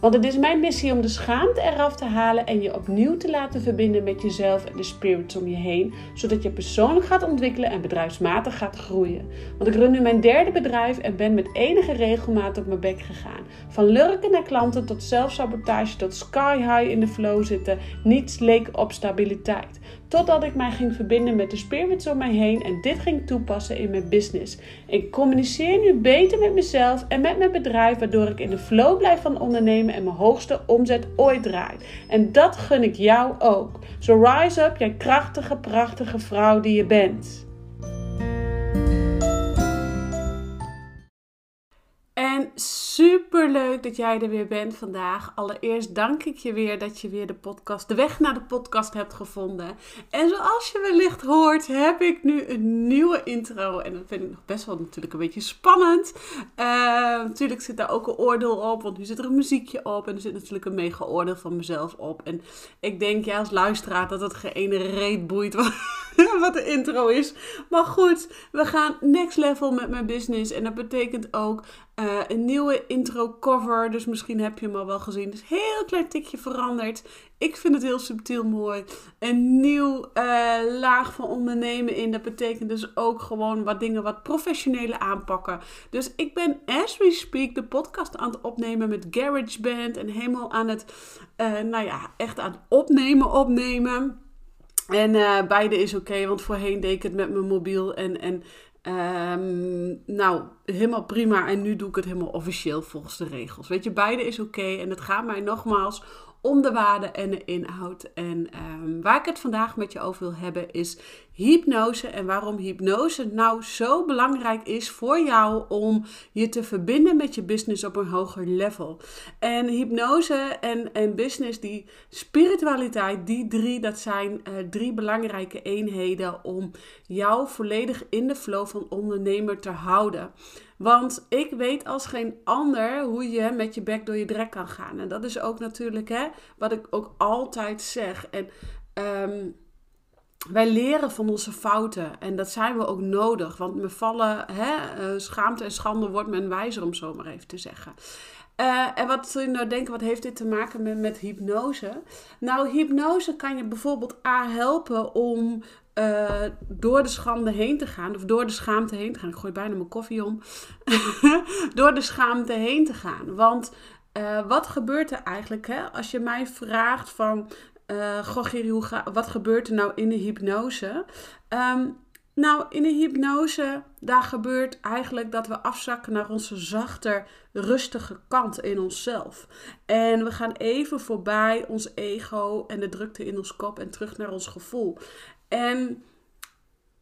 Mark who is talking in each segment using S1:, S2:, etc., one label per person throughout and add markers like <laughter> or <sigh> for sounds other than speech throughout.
S1: Want het is mijn missie om de schaamte eraf te halen en je opnieuw te laten verbinden met jezelf en de spirits om je heen, zodat je persoonlijk gaat ontwikkelen en bedrijfsmatig gaat groeien. Want ik run nu mijn derde bedrijf en ben met enige regelmaat op mijn bek gegaan. Van lurken naar klanten tot zelfsabotage tot sky high in de flow zitten, niets leek op stabiliteit. Totdat ik mij ging verbinden met de spirits om mij heen en dit ging toepassen in mijn business. Ik communiceer nu beter met mezelf en met mijn bedrijf, waardoor ik in de flow blijf van ondernemen en mijn hoogste omzet ooit draai. En dat gun ik jou ook. So rise up, jij krachtige, prachtige vrouw die je bent. En super leuk dat jij er weer bent vandaag. Allereerst dank ik je weer dat je weer de podcast, de weg naar de podcast hebt gevonden. En zoals je wellicht hoort, heb ik nu een nieuwe intro. En dat vind ik nog best wel natuurlijk een beetje spannend. Uh, natuurlijk zit daar ook een oordeel op, want nu zit er een muziekje op. En er zit natuurlijk een mega oordeel van mezelf op. En ik denk ja, als luisteraar dat het geen ene reet boeit wat <laughs> de intro is. Maar goed, we gaan next level met mijn business. En dat betekent ook uh, een nieuwe intro cover. Dus misschien heb je hem al wel gezien. Dus heel klein tikje veranderd. Ik vind het heel subtiel mooi. Een nieuw uh, laag van ondernemen in. Dat betekent dus ook gewoon wat dingen wat professionele aanpakken. Dus ik ben as we speak de podcast aan het opnemen met GarageBand. En helemaal aan het, uh, nou ja, echt aan het opnemen, opnemen. En beide is oké, want voorheen deed ik het met mijn mobiel en, en Um, nou, helemaal prima. En nu doe ik het helemaal officieel volgens de regels. Weet je, beide is oké. En het gaat mij nogmaals om de waarde en de inhoud. En um, waar ik het vandaag met je over wil hebben is hypnose. En waarom hypnose nou zo belangrijk is voor jou om je te verbinden met je business op een hoger level. En hypnose en, en business, die spiritualiteit, die drie, dat zijn uh, drie belangrijke eenheden om jou volledig in de flow van ondernemer te houden. Want ik weet als geen ander hoe je met je bek door je drek kan gaan. En dat is ook natuurlijk hè, wat ik ook altijd zeg. En um, wij leren van onze fouten en dat zijn we ook nodig. Want we vallen, hè, uh, schaamte en schande wordt men wijzer, om zo maar even te zeggen. Uh, en wat zul je nou denken, wat heeft dit te maken met, met hypnose? Nou, hypnose kan je bijvoorbeeld A helpen om uh, door de schande heen te gaan, of door de schaamte heen te gaan. Ik gooi bijna mijn koffie om. <laughs> door de schaamte heen te gaan. Want uh, wat gebeurt er eigenlijk hè? als je mij vraagt van uh, goh, wat gebeurt er nou in de hypnose? Um, nou, in de hypnose, daar gebeurt eigenlijk dat we afzakken naar onze zachter, rustige kant in onszelf. En we gaan even voorbij ons ego en de drukte in ons kop en terug naar ons gevoel. En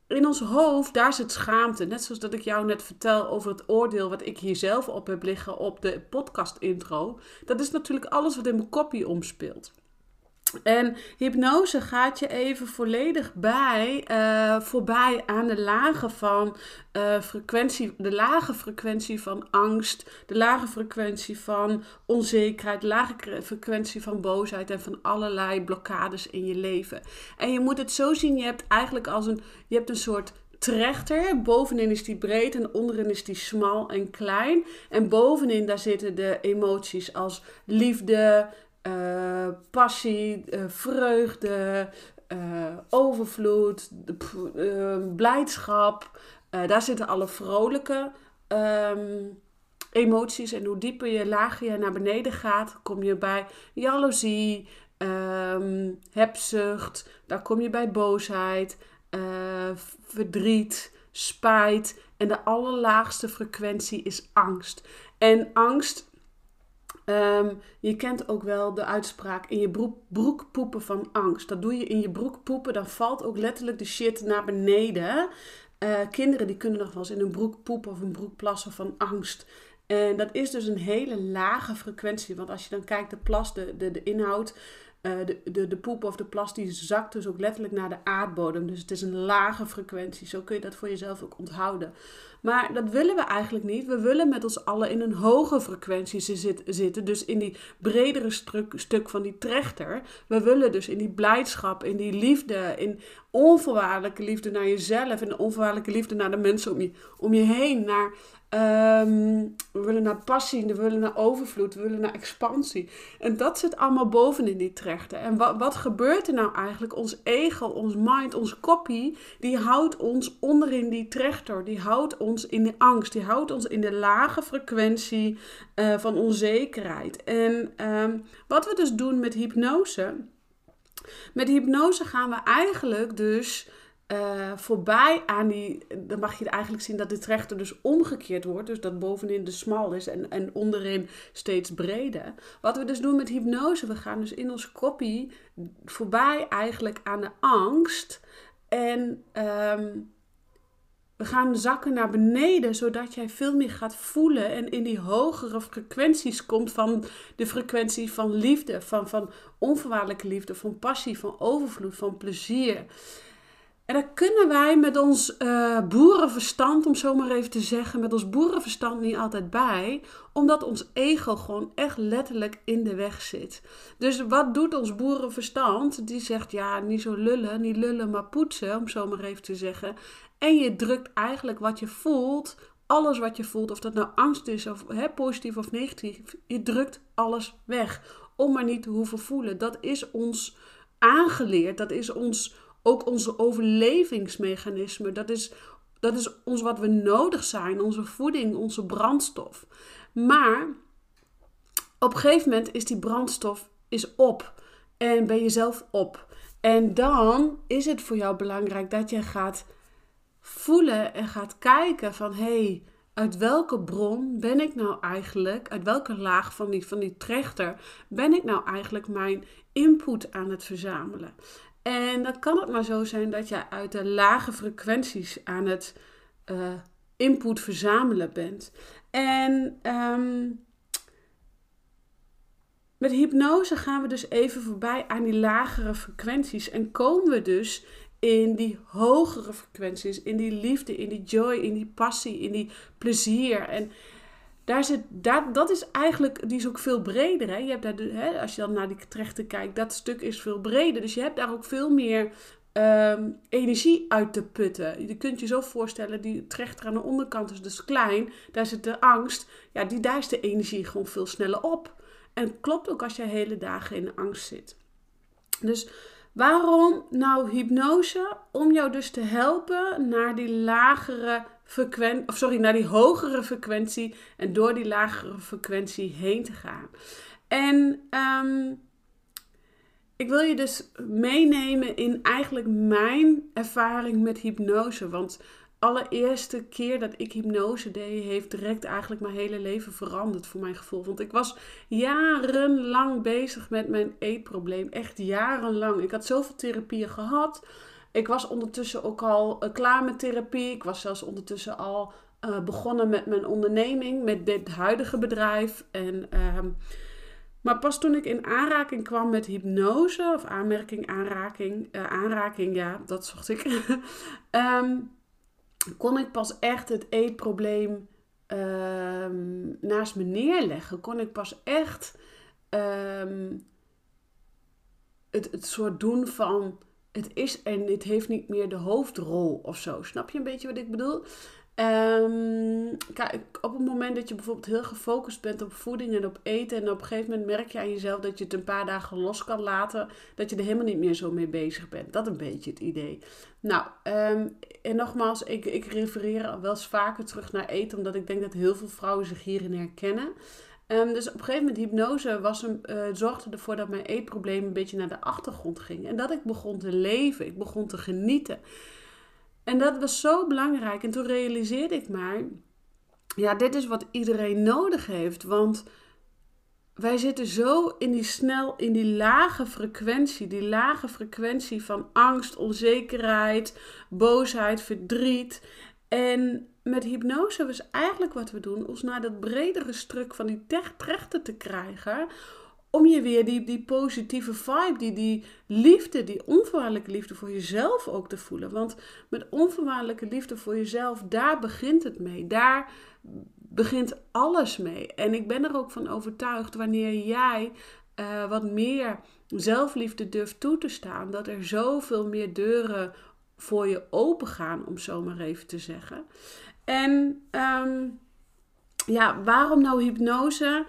S1: in ons hoofd, daar zit schaamte. Net zoals dat ik jou net vertel over het oordeel wat ik hier zelf op heb liggen op de podcast intro. Dat is natuurlijk alles wat in mijn kopje omspeelt. En hypnose gaat je even volledig bij, uh, voorbij aan de lage van uh, frequentie, de lage frequentie van angst, de lage frequentie van onzekerheid, de lage frequentie van boosheid en van allerlei blokkades in je leven. En je moet het zo zien, je hebt eigenlijk als een, je hebt een soort trechter. Bovenin is die breed en onderin is die smal en klein. En bovenin daar zitten de emoties als liefde, uh, passie, uh, vreugde, uh, overvloed, blijdschap. daar zitten alle vrolijke um, emoties. En hoe dieper je lager je naar beneden gaat, kom je bij jaloezie, um, hebzucht. Daar kom je bij boosheid, verdriet, spijt. En de allerlaagste frequentie is angst. En angst Um, je kent ook wel de uitspraak in je broek, poepen van angst. Dat doe je in je broek poepen, dan valt ook letterlijk de shit naar beneden. Uh, kinderen die kunnen nog wel eens in een broek poepen of een broek plassen van angst. En dat is dus een hele lage frequentie. Want als je dan kijkt, de plas, de, de, de inhoud, de, de, de poep of de plas die zakt dus ook letterlijk naar de aardbodem. Dus het is een lage frequentie. Zo kun je dat voor jezelf ook onthouden. Maar dat willen we eigenlijk niet. We willen met ons allen in een hoge frequentie zitten. Dus in die bredere stuk, stuk van die trechter. We willen dus in die blijdschap, in die liefde, in onvoorwaardelijke liefde naar jezelf. In de onvoorwaardelijke liefde naar de mensen om je, om je heen. Naar Ehm, we willen naar passie, we willen naar overvloed, we willen naar expansie. En dat zit allemaal bovenin die trechter. En wat, wat gebeurt er nou eigenlijk? Ons ego, ons mind, onze kopie, die houdt ons onderin die trechter. Die houdt ons in de angst. Die houdt ons in de lage frequentie uh, van onzekerheid. En um, wat we dus doen met hypnose. Met hypnose gaan we eigenlijk dus uh, voorbij aan die, dan mag je eigenlijk zien dat de trechter dus omgekeerd wordt. Dus dat bovenin de smal is en, en onderin steeds breder. Wat we dus doen met hypnose, we gaan dus in ons kopie voorbij eigenlijk aan de angst. En um, we gaan zakken naar beneden, zodat jij veel meer gaat voelen en in die hogere frequenties komt van de frequentie van liefde, van, van onvoorwaardelijke liefde, van passie, van overvloed, van plezier. En daar kunnen wij met ons uh, boerenverstand, om zo maar even te zeggen, met ons boerenverstand niet altijd bij, omdat ons ego gewoon echt letterlijk in de weg zit. Dus wat doet ons boerenverstand? Die zegt ja, niet zo lullen, niet lullen, maar poetsen, om zo maar even te zeggen. En je drukt eigenlijk wat je voelt, alles wat je voelt, of dat nou angst is, of hè, positief of negatief, je drukt alles weg. Om maar niet te hoeven voelen. Dat is ons aangeleerd, dat is ons ook onze overlevingsmechanismen. Dat is, dat is ons wat we nodig zijn, onze voeding, onze brandstof. Maar op een gegeven moment is die brandstof is op en ben je zelf op. En dan is het voor jou belangrijk dat je gaat voelen en gaat kijken van hé, hey, uit welke bron ben ik nou eigenlijk, uit welke laag van die, van die trechter ben ik nou eigenlijk mijn input aan het verzamelen? En dan kan het maar zo zijn dat je uit de lage frequenties aan het uh, input verzamelen bent. En ehm, met hypnose gaan we dus even voorbij aan die lagere frequenties en komen we dus in die hogere frequenties, in die liefde, in die joy, in die passie, in die plezier. En daar zit, daar, dat is eigenlijk, die is ook veel breder. Hè? Je hebt daar, hè, als je dan naar die trechten kijkt, dat stuk is veel breder. Dus je hebt daar ook veel meer ehm, energie uit te putten. Je kunt je zo voorstellen, die trechter aan de onderkant is dus klein. Daar zit de angst. Ja, die, daar is de energie gewoon veel sneller op. En klopt ook als je hele dagen in de angst zit. Dus waarom nou hypnose? Om jou dus te helpen naar die lagere frequentie, of sorry, naar die hogere frequentie en door die lagere frequentie heen te gaan. En ehm, ik wil je dus meenemen in eigenlijk mijn ervaring met hypnose. Want allereerste keer dat ik hypnose deed, heeft direct eigenlijk mijn hele leven veranderd voor mijn gevoel. Want ik was jarenlang bezig met mijn eetprobleem. Echt jarenlang. Ik had zoveel therapieën gehad. Ik was ondertussen ook al uh, klaar met therapie. Ik was zelfs ondertussen al uh, begonnen met mijn onderneming, met dit huidige bedrijf. En, uh, maar pas toen ik in aanraking kwam met hypnose, of aanmerking, aanraking, uh, aanraking, ja, dat zocht ik, um, <laughs> kon ik pas echt het eetprobleem um, naast me neerleggen. Kon ik pas echt um, het, het soort doen van het is en het heeft niet meer de hoofdrol of zo. Snap je een beetje wat ik bedoel? Um, kijk, op het moment dat je bijvoorbeeld heel gefocust bent op voeding en op eten, en op een gegeven moment merk je aan jezelf dat je het een paar dagen los kan laten, dat je er helemaal niet meer zo mee bezig bent. Dat een beetje het idee. Nou, um, en nogmaals, ik, ik refereer wel eens vaker terug naar eten, omdat ik denk dat heel veel vrouwen zich hierin herkennen. Um, dus op een gegeven moment, hypnose was een, uh, zorgde ervoor dat mijn eetprobleem een beetje naar de achtergrond ging. En dat ik begon te leven, ik begon te genieten. En dat was zo belangrijk. En toen realiseerde ik maar, ja, dit is wat iedereen nodig heeft. Want wij zitten zo in die snel, in die lage frequentie, die lage frequentie van angst, onzekerheid, boosheid, verdriet. En met hypnose is eigenlijk wat we doen, ons naar dat bredere stuk van die trechten te krijgen. Om je weer die, die positieve vibe, die, die liefde, die onvoorwaardelijke liefde voor jezelf ook te voelen. Want met onvoorwaardelijke liefde voor jezelf, daar begint het mee. Daar begint alles mee. En ik ben er ook van overtuigd, wanneer jij uh, wat meer zelfliefde durft toe te staan, dat er zoveel meer deuren voor je open gaan, om zo maar even te zeggen. En um, ja, waarom nou hypnose?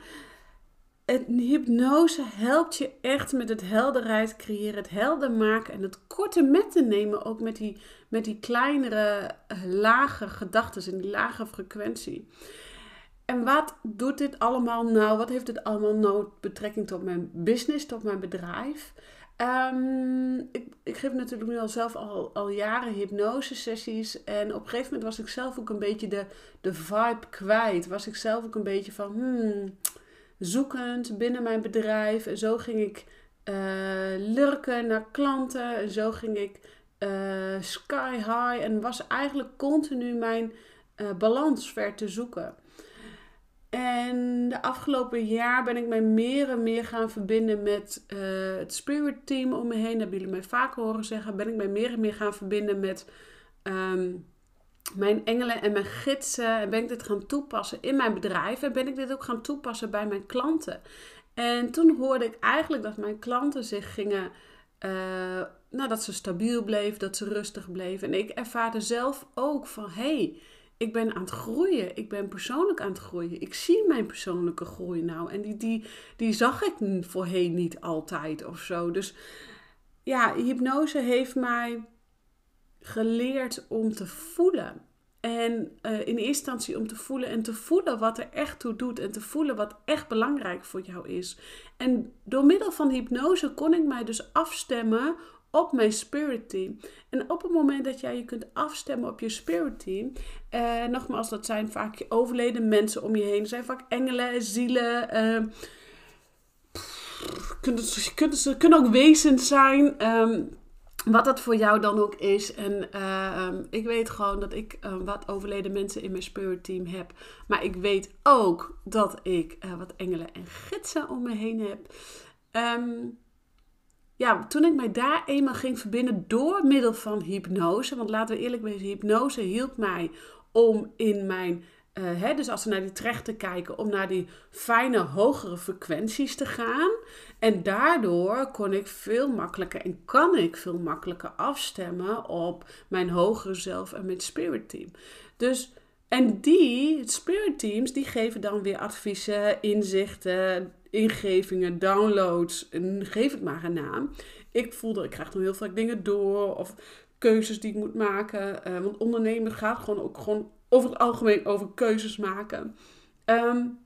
S1: Het, hypnose helpt je echt met het helderheid creëren, het helder maken en het korte met te nemen, ook met die, met die kleinere, uh, lage gedachten en die lage frequentie. En wat doet dit allemaal nou? Wat heeft dit allemaal nou betrekking tot mijn business, tot mijn bedrijf? Um, ik, ik, geef natuurlijk nu al zelf al, al jaren hypnose sessies. En op een gegeven moment was ik zelf ook een beetje de, de vibe kwijt. Was ik zelf ook een beetje van hmm, zoekend binnen mijn bedrijf. En zo ging ik uh, lurken naar klanten. En zo ging ik uh, sky high. En was eigenlijk continu mijn uh, balans ver te zoeken. En de afgelopen jaar ben ik mij meer en meer gaan verbinden met het spirit team om me heen. Dat hebben jullie mij vaker horen zeggen. Ben ik mij meer en meer gaan verbinden met um, mijn engelen en mijn gidsen. En ben ik dit gaan toepassen in mijn bedrijf. En ben ik dit ook gaan toepassen bij mijn klanten. En toen hoorde ik eigenlijk dat mijn klanten zich gingen. Uh, nou, dat ze stabiel bleven, dat ze rustig bleven. En ik ervaarde zelf ook van hey ik ben aan het groeien. Ik ben persoonlijk aan het groeien. Ik zie mijn persoonlijke groei nou. En die, die, die zag ik voorheen niet altijd of zo. Dus ja, hypnose heeft mij geleerd om te voelen. En uh, in eerste instantie om te voelen en te voelen wat er echt toe doet. En te voelen wat echt belangrijk voor jou is. En door middel van hypnose kon ik mij dus afstemmen op mijn spirit team. En op het moment dat jij je kunt afstemmen op je spirit team, eh, nogmaals, dat zijn vaak overleden mensen om je heen, zijn vaak engelen, zielen. Uh, kunnen, kunnen, kunnen ook wezens zijn. Um, wat dat voor jou dan ook is. En uh, ik weet gewoon dat ik uh, wat overleden mensen in mijn spirit team heb. Maar ik weet ook dat ik uh, wat engelen en gidsen om me heen heb. Um, ja, toen ik mij daar eenmaal ging verbinden door middel van hypnose. Want laten we eerlijk wezen, hypnose hielp mij om in mijn. Uh, hè, dus als we naar die trechten kijken, om naar die fijne, hogere frequenties te gaan. En daardoor kon ik veel makkelijker en kan ik veel makkelijker afstemmen op mijn hogere zelf en mijn spirit team. Dus, en die spirit teams, die geven dan weer adviezen, inzichten, ingevingen, downloads, geef het maar een naam. Ik voelde, ik krijg nog heel veel dingen door of keuzes die ik moet maken. Uh, want ondernemen gaat gewoon ook gewoon over het algemeen over keuzes maken. Um,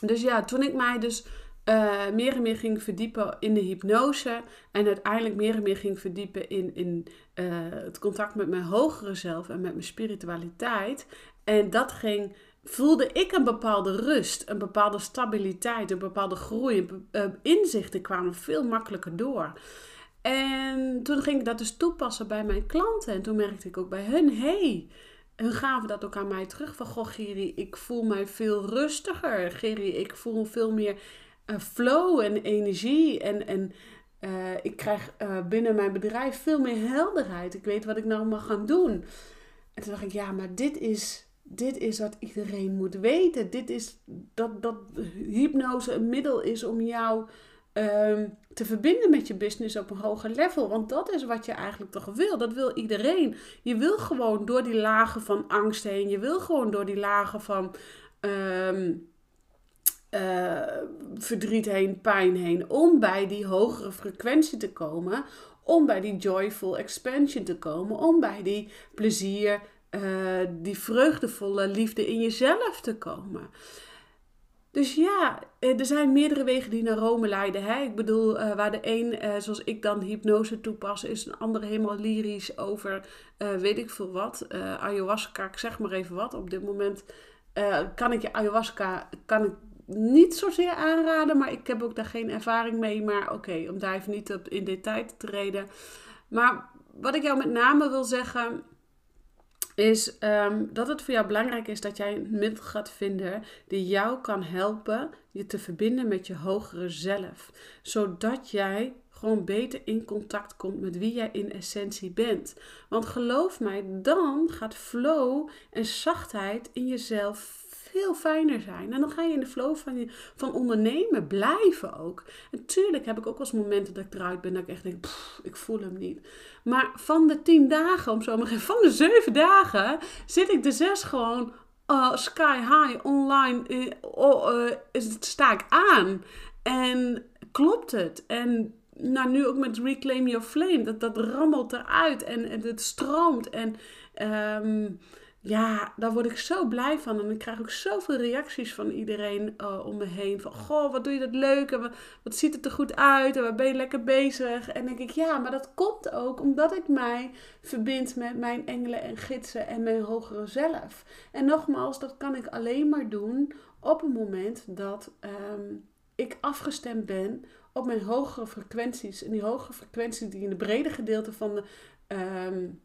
S1: dus ja, toen ik mij dus uh, meer en meer ging verdiepen in de hypnose en uiteindelijk meer en meer ging verdiepen in, in uh, het contact met mijn hogere zelf en met mijn spiritualiteit. En dat ging voelde ik een bepaalde rust, een bepaalde stabiliteit, een bepaalde groei. Uh, inzichten kwamen veel makkelijker door. En toen ging ik dat dus toepassen bij mijn klanten. En toen merkte ik ook bij hun, hey, hun gaven dat ook aan mij terug. Van, goh Geri, ik voel mij veel rustiger. Geri, ik voel veel meer uh, flow en energie. En, en uh, ik krijg uh, binnen mijn bedrijf veel meer helderheid. Ik weet wat ik nou mag gaan doen. En toen dacht ik, ja, maar dit is dit is wat iedereen moet weten. Dit is dat, dat hypnose een middel is om jou um, te verbinden met je business op een hoger level. Want dat is wat je eigenlijk toch wil. Dat wil iedereen. Je wil gewoon door die lagen van angst heen. Je wil gewoon door die lagen van um, uh, verdriet heen, pijn heen. Om bij die hogere frequentie te komen. Om bij die joyful expansion te komen. Om bij die plezier uh, die vreugdevolle liefde in jezelf te komen. Dus ja, eh, er zijn meerdere wegen die naar Rome leiden. Hè? Ik bedoel, uh, waar de een, uh, zoals ik dan hypnose toepas, is een andere helemaal lyrisch over weet ik veel wat. ayahuasca, ik zeg maar even wat. Op dit moment kan ik je ayahuasca kan ik niet zozeer aanraden, maar ik heb ook daar geen ervaring mee. Maar oké, om daar even niet op in detail te treden. Maar wat ik jou met name wil zeggen, is ehm, dat het voor jou belangrijk is dat jij een middel gaat vinden die jou kan helpen je te verbinden met je hogere zelf. Zodat jij gewoon beter in contact komt met wie jij in essentie bent. Want geloof mij, dan gaat flow en zachtheid in jezelf veel fijner zijn. En dan ga je in de flow van, je, van ondernemen blijven ook. En tuurlijk heb ik ook wel eens momenten dat ik eruit ben dat ik echt denk, ik voel hem niet. Maar van de tien dagen, om zo maar van de zeven dagen, zit ik de zes gewoon uh, sky high online, uh, uh, sta ik aan. En klopt het? En nou, nu ook met Reclaim Your Flame, dat, dat rammelt eruit en, en het stroomt. En um, ja, daar word ik zo blij van. En ik krijg ook zoveel reacties van iedereen uh, om me heen. Van, goh, wat doe je dat leuk en wat, wat ziet het er goed uit en waar ben je lekker bezig. En denk ik, ja, maar dat komt ook omdat ik mij verbind met mijn engelen en gidsen en mijn hogere zelf. En nogmaals, dat kan ik alleen maar doen op het moment dat um, ik afgestemd ben op mijn hogere frequenties. En die hogere frequenties die in de brede gedeelte van de... Um,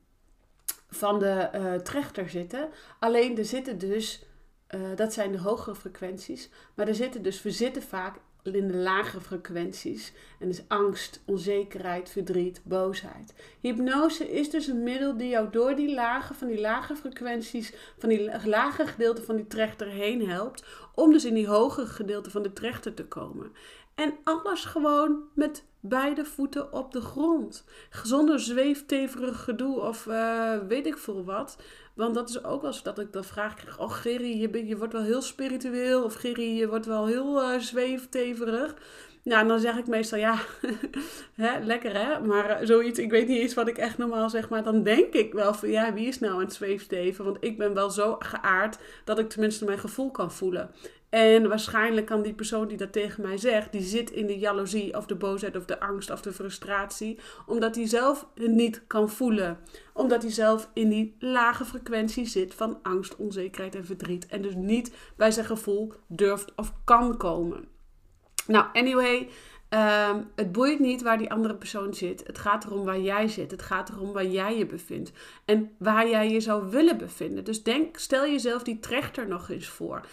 S1: van de uh, trechter zitten. Alleen er zitten dus, uh, dat zijn de hogere frequenties, maar er zitten dus, we zitten vaak in de lagere frequenties. En dus angst, onzekerheid, verdriet, boosheid. Hypnose is dus een middel die jou door die lagen van die lage frequenties, van die lage gedeelte van die trechter heen helpt. Om dus in die hogere gedeelte van de trechter te komen. En alles gewoon met beide voeten op de grond. Zonder zweefteverig gedoe of uh, weet ik veel wat. Want dat is ook wel eens dat ik dan vraag krijg. Oh Gerry, je, je wordt wel heel spiritueel. Of Gerry, je wordt wel heel uh, zweefteverig. Nou, dan zeg ik meestal ja, <laughs> hè, lekker hè. Maar uh, zoiets, ik weet niet eens wat ik echt normaal zeg. Maar dan denk ik wel van ja, wie is nou aan het zweefteven? Want ik ben wel zo geaard dat ik tenminste mijn gevoel kan voelen. En waarschijnlijk kan die persoon die dat tegen mij zegt, die zit in de jaloezie of de boosheid of de angst of de frustratie, omdat hij zelf het niet kan voelen. Omdat hij zelf in die lage frequentie zit van angst, onzekerheid en verdriet. En dus niet bij zijn gevoel durft of kan komen. Nou, anyway, Um, het boeit niet waar die andere persoon zit. Het gaat erom waar jij zit. Het gaat erom waar jij je bevindt. En waar jij je zou willen bevinden. Dus denk, stel jezelf die trechter nog eens voor.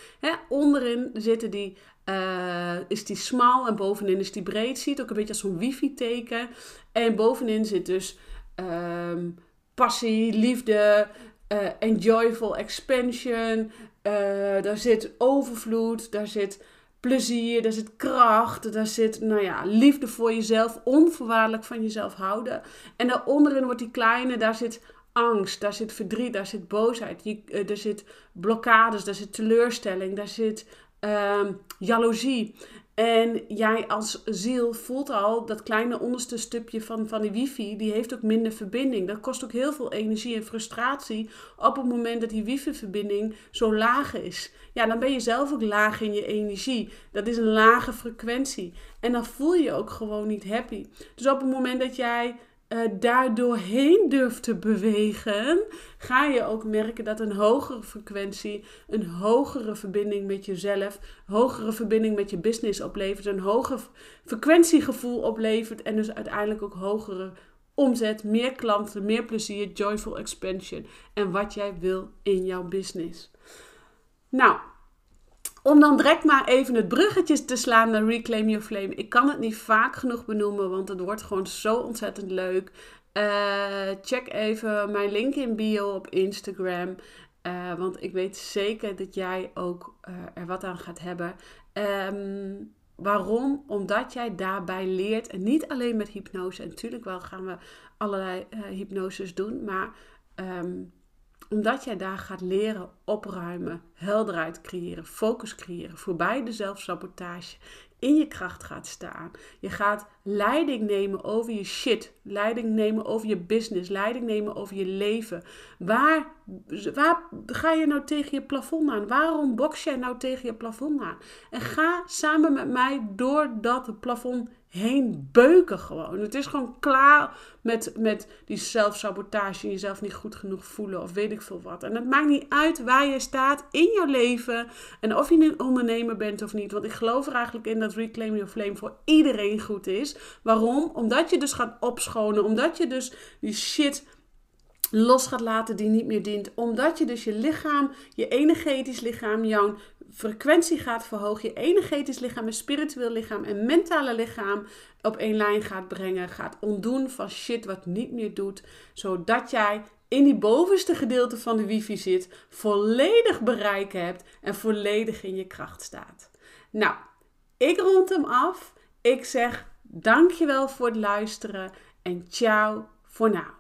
S1: Onderin zitten die, uh, is die smal en bovenin is die breed. Ziet ook een beetje als zo'n wifi-teken. En bovenin zit dus um, passie, liefde, uh, enjoyful expansion. Uh, daar zit overvloed, daar zit plezier, daar zit kracht, daar zit nou ja, liefde voor jezelf, onvoorwaardelijk van jezelf houden. En daaronderin wordt die kleine, daar zit angst, daar zit verdriet, daar zit boosheid, je, uh, daar zit blokkades, daar zit teleurstelling, daar zit uh, jaloezie. En jij als ziel voelt al dat kleine onderste stukje van, van die wifi, die heeft ook minder verbinding. Dat kost ook heel veel energie en frustratie op het moment dat die wifi-verbinding zo laag is. Ja, dan ben je zelf ook laag in je energie. Dat is een lage frequentie. En dan voel je je ook gewoon niet happy. Dus op het moment dat jij uh, daar doorheen durft te bewegen, ga je ook merken dat een hogere frequentie, een hogere verbinding met jezelf, hogere verbinding met je business oplevert, een hoger frequentiegevoel oplevert en dus uiteindelijk ook hogere omzet, meer klanten, meer plezier, joyful expansion en wat jij wil in jouw business. Nou, om dan direct maar even het bruggetje te slaan naar Reclaim Your Flame. Ik kan het niet vaak genoeg benoemen, want het wordt gewoon zo ontzettend leuk. Uh, check even mijn link in bio op Instagram. Uh, want ik weet zeker dat jij ook uh, er wat aan gaat hebben. Um, waarom? Omdat jij daarbij leert. En niet alleen met hypnose. En natuurlijk wel gaan we allerlei hypnoses doen. Maar um, omdat jij daar gaat leren opruimen, helderheid creëren, focus creëren, voorbij de zelfsabotage, in je kracht gaat staan. Je gaat leiding nemen over je shit, leiding nemen over je business, leiding nemen over je leven. Waar, waar ga je nou tegen je plafond aan? Waarom box jij nou tegen je plafond aan? En ga samen met mij door dat plafond heen beuken gewoon. Het is gewoon klaar met, met die zelfsabotage, jezelf niet goed genoeg voelen of weet ik veel wat. En het maakt niet uit waar je staat in jouw leven en of je een ondernemer bent of niet. Want ik geloof er eigenlijk in dat Reclaim Your Flame voor iedereen goed is. Waarom? Omdat je dus gaat opschonen, omdat je dus die shit los gaat laten die niet meer dient. Omdat je dus je lichaam, je energetisch lichaam, jouw frequentie gaat verhogen. Je energetisch lichaam, je spiritueel lichaam en mentale lichaam op één lijn gaat brengen. Gaat ontdoen van shit wat niet meer doet. Zodat jij in die bovenste gedeelte van de wifi zit, volledig bereik hebt en volledig in je kracht staat. Nou, ik rond hem af. Ik zeg dankjewel voor het luisteren en ciao voor nu.